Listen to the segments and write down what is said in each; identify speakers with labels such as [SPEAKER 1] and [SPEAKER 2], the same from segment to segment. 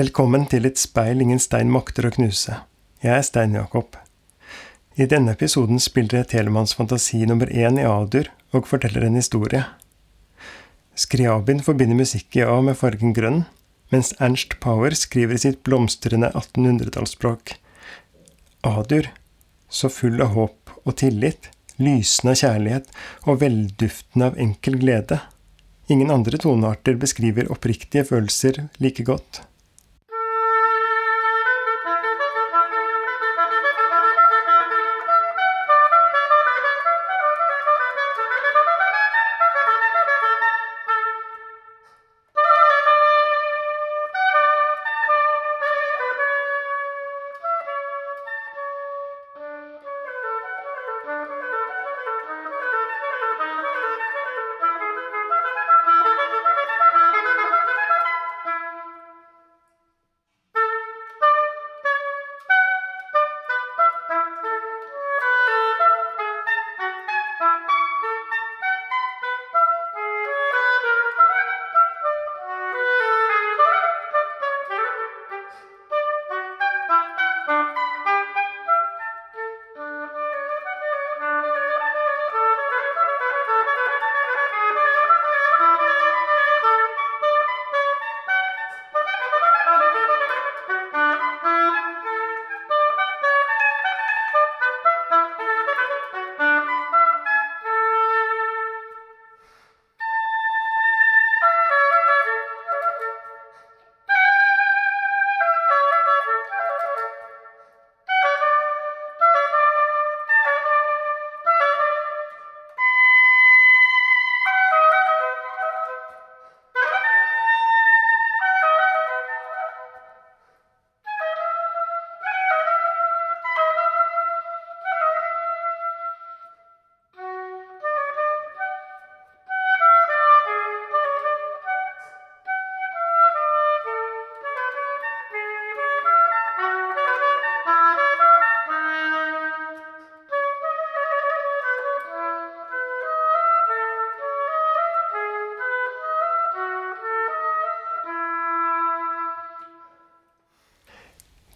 [SPEAKER 1] Velkommen til et speil ingen stein makter å knuse. Jeg er Stein Jakob. I denne episoden spiller jeg Telemanns fantasi nummer én i A-dur og forteller en historie. Skriabin forbinder musikk i A med fargen grønn, mens Ernst Power skriver i sitt blomstrende 1800-tallsspråk. A-dur, så full av håp og tillit, lysende av kjærlighet og velduftende av enkel glede. Ingen andre tonearter beskriver oppriktige følelser like godt.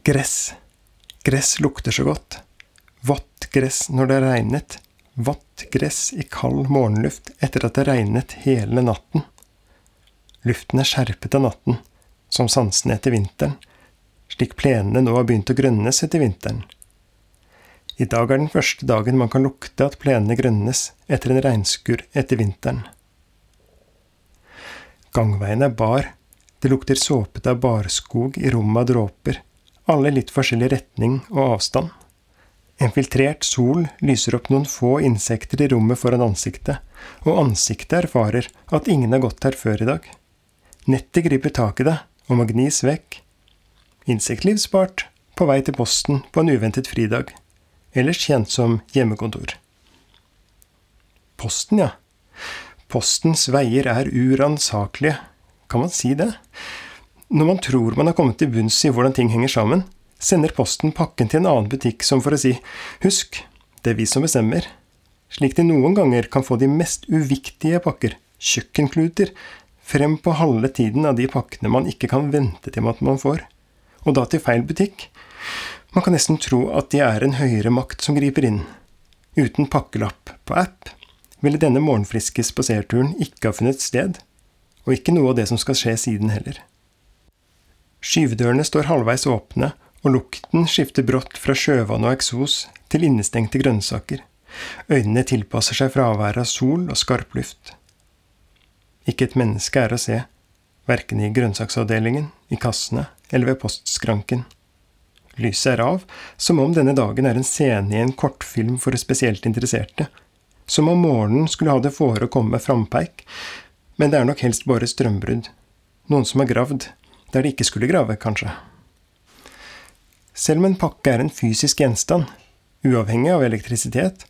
[SPEAKER 1] Gress. Gress lukter så godt. Vått gress når det regnet. Vått gress i kald morgenluft etter at det regnet hele natten. Luften er skjerpet av natten, som sansene etter vinteren, slik plenene nå har begynt å grønnes etter vinteren. I dag er den første dagen man kan lukte at plenene grønnes etter en regnskur etter vinteren. Gangveien er bar, det lukter såpete av barskog i rommet av dråper alle litt forskjellig retning og avstand. En filtrert sol lyser opp noen få insekter i rommet foran ansiktet, og ansiktet erfarer at ingen har gått her før i dag. Nettet griper tak i det og må gnis vekk. Insektliv spart, på vei til posten på en uventet fridag, ellers kjent som hjemmekontor. Posten, ja. Postens veier er uransakelige, kan man si det? Når man tror man har kommet til bunns i hvordan ting henger sammen, sender Posten pakken til en annen butikk som for å si husk, det er vi som bestemmer, slik de noen ganger kan få de mest uviktige pakker, kjøkkenkluter, frem på halve tiden av de pakkene man ikke kan vente til at man får, og da til feil butikk. Man kan nesten tro at de er en høyere makt som griper inn. Uten pakkelapp på app ville denne morgenfriske spaserturen ikke ha funnet sted, og ikke noe av det som skal skje siden heller. Skyvedørene står halvveis åpne, og lukten skifter brått fra sjøvann og eksos til innestengte grønnsaker. Øynene tilpasser seg fraværet av sol og skarp luft. Ikke et menneske er å se, verken i grønnsaksavdelingen, i kassene eller ved postskranken. Lyset er av, som om denne dagen er en scene i en kortfilm for spesielt interesserte. Som om morgenen skulle ha det fore å komme med frampeik, men det er nok helst bare strømbrudd. Noen som har gravd, der de ikke skulle grave, kanskje. Selv om en pakke er en fysisk gjenstand, uavhengig av elektrisitet,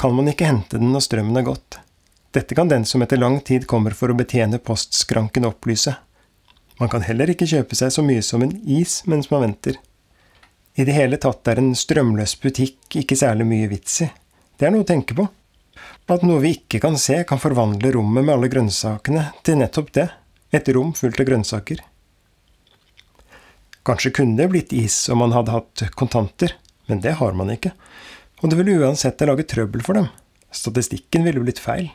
[SPEAKER 1] kan man ikke hente den når strømmen er gått. Dette kan den som etter lang tid kommer for å betjene postskranken opplyse. Man kan heller ikke kjøpe seg så mye som en is mens man venter. I det hele tatt er en strømløs butikk ikke særlig mye vits i. Det er noe å tenke på. At noe vi ikke kan se, kan forvandle rommet med alle grønnsakene til nettopp det, et rom fullt av grønnsaker. Kanskje kunne det blitt is om man hadde hatt kontanter, men det har man ikke. Og det ville uansett ha laget trøbbel for dem. Statistikken ville blitt feil.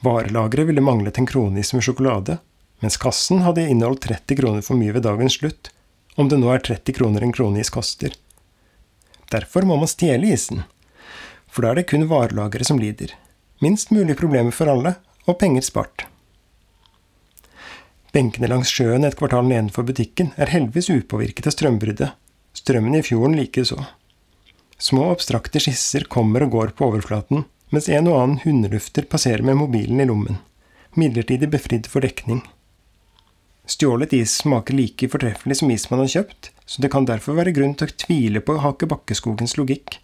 [SPEAKER 1] Varelageret ville manglet en kronis med sjokolade, mens kassen hadde inneholdt 30 kroner for mye ved dagens slutt, om det nå er 30 kroner en kronis koster. Derfor må man stjele isen, for da er det kun varelageret som lider. Minst mulig problemer for alle, og penger spart. Benkene langs sjøen et kvartal nedenfor butikken er heldigvis upåvirket av strømbruddet, strømmen i fjorden likeså. Små abstrakte skisser kommer og går på overflaten, mens en og annen hundelufter passerer med mobilen i lommen, midlertidig befridd for dekning. Stjålet is smaker like fortreffelig som is man har kjøpt, så det kan derfor være grunn til å tvile på Hake Bakkeskogens logikk.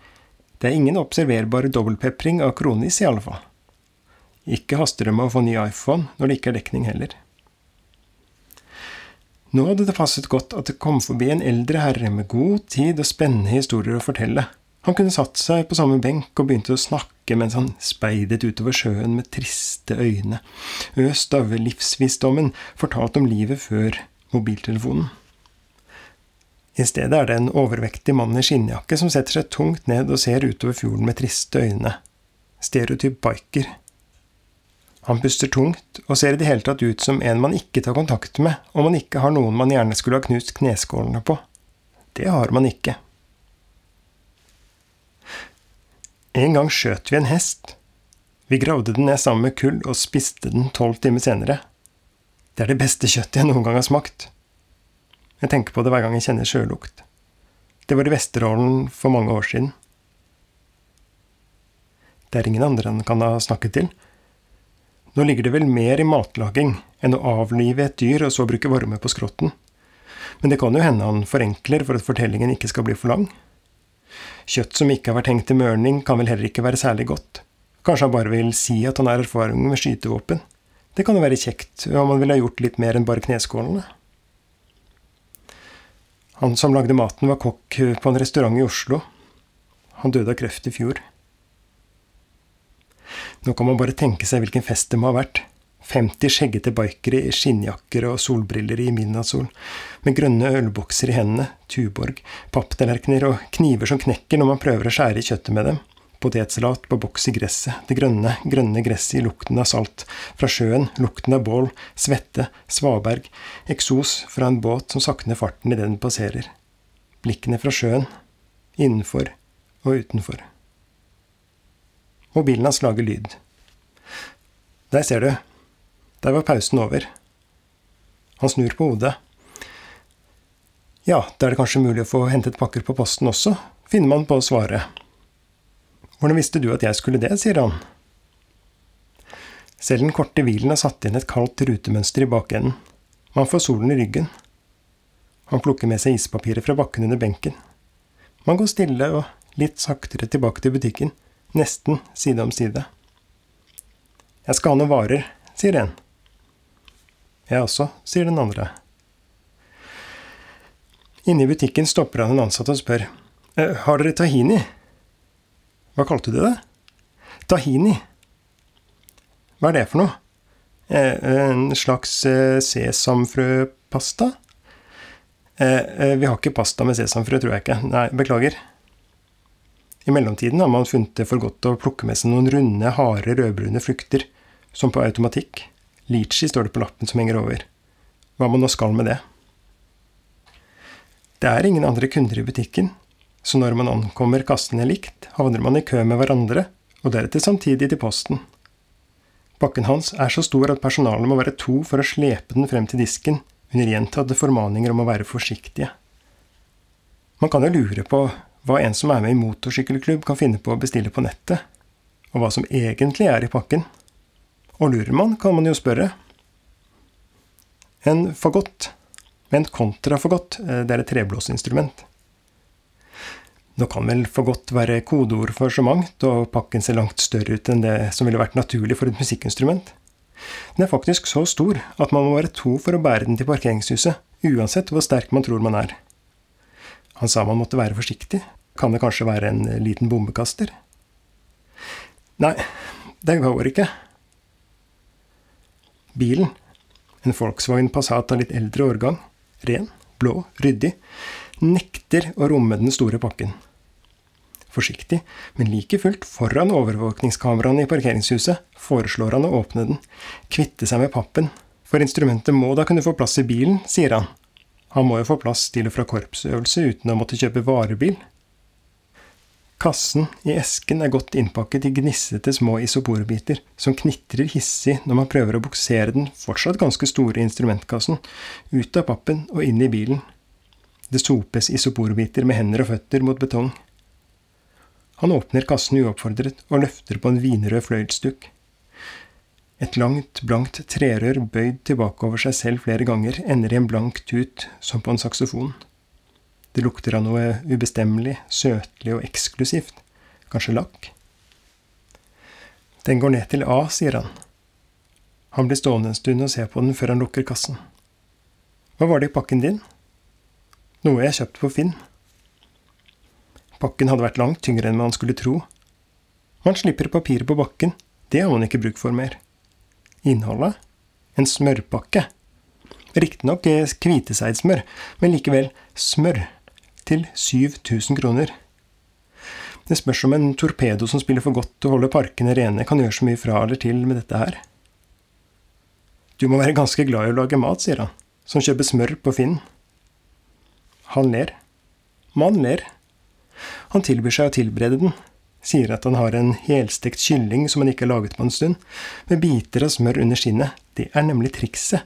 [SPEAKER 1] Det er ingen observerbar dobbeltpepring av kronis, i alle fall. Ikke haster det med å få ny iPhone når det ikke er dekning heller. Nå hadde det passet godt at det kom forbi en eldre herre med god tid og spennende historier å fortelle. Han kunne satt seg på samme benk og begynte å snakke mens han speidet utover sjøen med triste øyne, øst av livsvisdommen, fortalt om livet før mobiltelefonen. I stedet er det en overvektig mann i skinnjakke som setter seg tungt ned og ser utover fjorden med triste øyne. Stereotyp biker. Han puster tungt og ser i det hele tatt ut som en man ikke tar kontakt med om man ikke har noen man gjerne skulle ha knust kneskålene på. Det har man ikke. En gang skjøt vi en hest. Vi gravde den ned sammen med kull og spiste den tolv timer senere. Det er det beste kjøttet jeg noen gang har smakt. Jeg tenker på det hver gang jeg kjenner sjølukt. Det var i Vesterålen for mange år siden. Det er ingen andre han kan ha snakket til. Nå ligger det vel mer i matlaging enn å avlive et dyr og så bruke varme på skrotten. Men det kan jo hende han forenkler for at fortellingen ikke skal bli for lang. Kjøtt som ikke har vært hengt til mørning, kan vel heller ikke være særlig godt. Kanskje han bare vil si at han har erfaring med skytevåpen. Det kan jo være kjekt om han ville ha gjort litt mer enn bare kneskålene. Han som lagde maten, var kokk på en restaurant i Oslo. Han døde av kreft i fjor. Nå kan man bare tenke seg hvilken fest det må ha vært. 50 skjeggete bikere i skinnjakker og solbriller i midnattssol, med grønne ølbokser i hendene, Tuborg, papptallerkener og kniver som knekker når man prøver å skjære i kjøttet med dem, potetsalat på boks i gresset, det grønne, grønne gresset i lukten av salt, fra sjøen, lukten av bål, svette, svaberg, eksos fra en båt som sakner farten idet den passerer, blikkene fra sjøen, innenfor og utenfor. Mobilen hans lager lyd. Der ser du. Der var pausen over. Han snur på hodet. Ja, da er det kanskje mulig å få hentet pakker på posten også, finner man på å svare. Hvordan visste du at jeg skulle det, sier han. Selv den korte hvilen har satt inn et kaldt rutemønster i bakenden. Man får solen i ryggen. Han plukker med seg ispapiret fra bakken under benken. Man går stille og litt saktere tilbake til butikken. Nesten side om side. Jeg skal ha noen varer, sier en. Jeg også, sier den andre. Inne i butikken stopper han en ansatt og spør. «Eh, har dere tahini? Hva kalte du det? Tahini. Hva er det for noe? Eh, en slags eh, sesamfrøpasta? Vi har ikke pasta med sesamfrø, tror jeg ikke. Nei, beklager. I mellomtiden har man funnet det for godt å plukke med seg noen runde, harde, rødbrune frukter, som på automatikk. Litchi står det på lappen som henger over. Hva man nå skal med det. Det er ingen andre kunder i butikken, så når man ankommer kassene likt, havner man i kø med hverandre, og deretter samtidig til posten. Bakken hans er så stor at personalet må være to for å slepe den frem til disken, under gjentatte formaninger om å være forsiktige. Man kan jo lure på hva en som er med i motorsykkelklubb kan finne på å bestille på nettet, og hva som egentlig er i pakken. Og lurer man, kan man jo spørre. En fagott, med en kontrafagott, eh, det er et treblåsinstrument. Nå kan vel fagott være kodeord for så mangt, og pakken ser langt større ut enn det som ville vært naturlig for et musikkinstrument. Den er faktisk så stor at man må være to for å bære den til parkeringshuset, uansett hvor sterk man tror man er. Han sa man måtte være forsiktig. Kan det kanskje være en liten bombekaster? Nei, det går ikke. Bilen, en Volkswagen Passat av litt eldre årgang, ren, blå, ryddig, nekter å romme den store pakken. Forsiktig, men like fullt foran overvåkningskameraene i parkeringshuset, foreslår han å åpne den, kvitte seg med pappen, for instrumentet må da kunne få plass i bilen, sier han. Han må jo få plass til og fra korpsøvelse uten å måtte kjøpe varebil. Kassen i esken er godt innpakket i gnissete små isoporbiter som knitrer hissig når man prøver å buksere den fortsatt ganske store instrumentkassen ut av pappen og inn i bilen. Det sopes isoporbiter med hender og føtter mot betong. Han åpner kassen uoppfordret og løfter på en vinrød fløyelsdukk. Et langt, blankt trerør bøyd tilbake over seg selv flere ganger ender i en blank tut, som på en saksofon. Det lukter av noe ubestemmelig, søtlig og eksklusivt. Kanskje lakk? Den går ned til A, sier han. Han blir stående en stund og se på den før han lukker kassen. Hva var det i pakken din? Noe jeg kjøpte på Finn. Pakken hadde vært langt tyngre enn man skulle tro. Man slipper papiret på bakken, det har man ikke bruk for mer. Innholdet? En smørpakke. Riktignok hviteseidsmør, men likevel smør til 7000 kroner. Det spørs om en torpedo som spiller for godt til å holde parkene rene, kan gjøre så mye fra eller til med dette her. Du må være ganske glad i å lage mat, sier han, som kjøper smør på Finn. Han ler. Man ler. Han tilbyr seg å tilberede den, sier at han har en helstekt kylling som han ikke har laget på en stund, med biter av smør under skinnet. Det er nemlig trikset.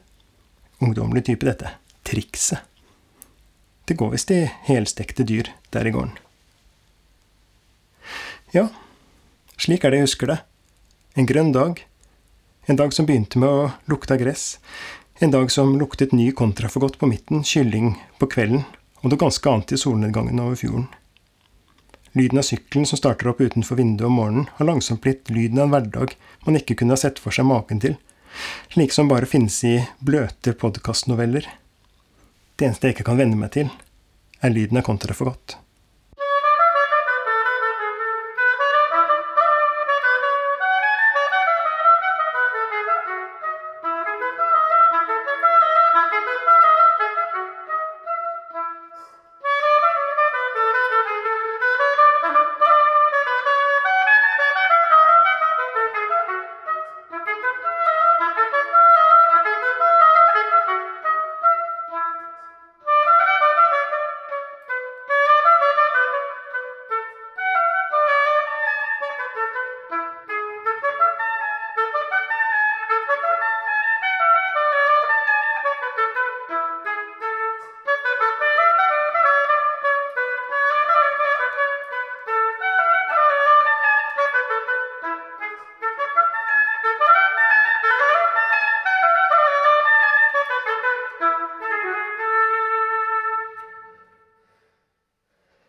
[SPEAKER 1] Ungdommelig type, dette. Trikset. Det går visst i helstekte dyr der i gården. Ja, slik er det jeg husker det. En grønn dag. En dag som begynte med å lukte av gress. En dag som luktet ny kontrafagott på midten, kylling på kvelden, og noe ganske annet i solnedgangen over fjorden. Lyden av sykkelen som starter opp utenfor vinduet om morgenen, har langsomt blitt lyden av en hverdag man ikke kunne ha sett for seg maken til, slik som bare finnes i bløte podkastnoveller. Det eneste jeg ikke kan venne meg til, er lyden av kontrafagott.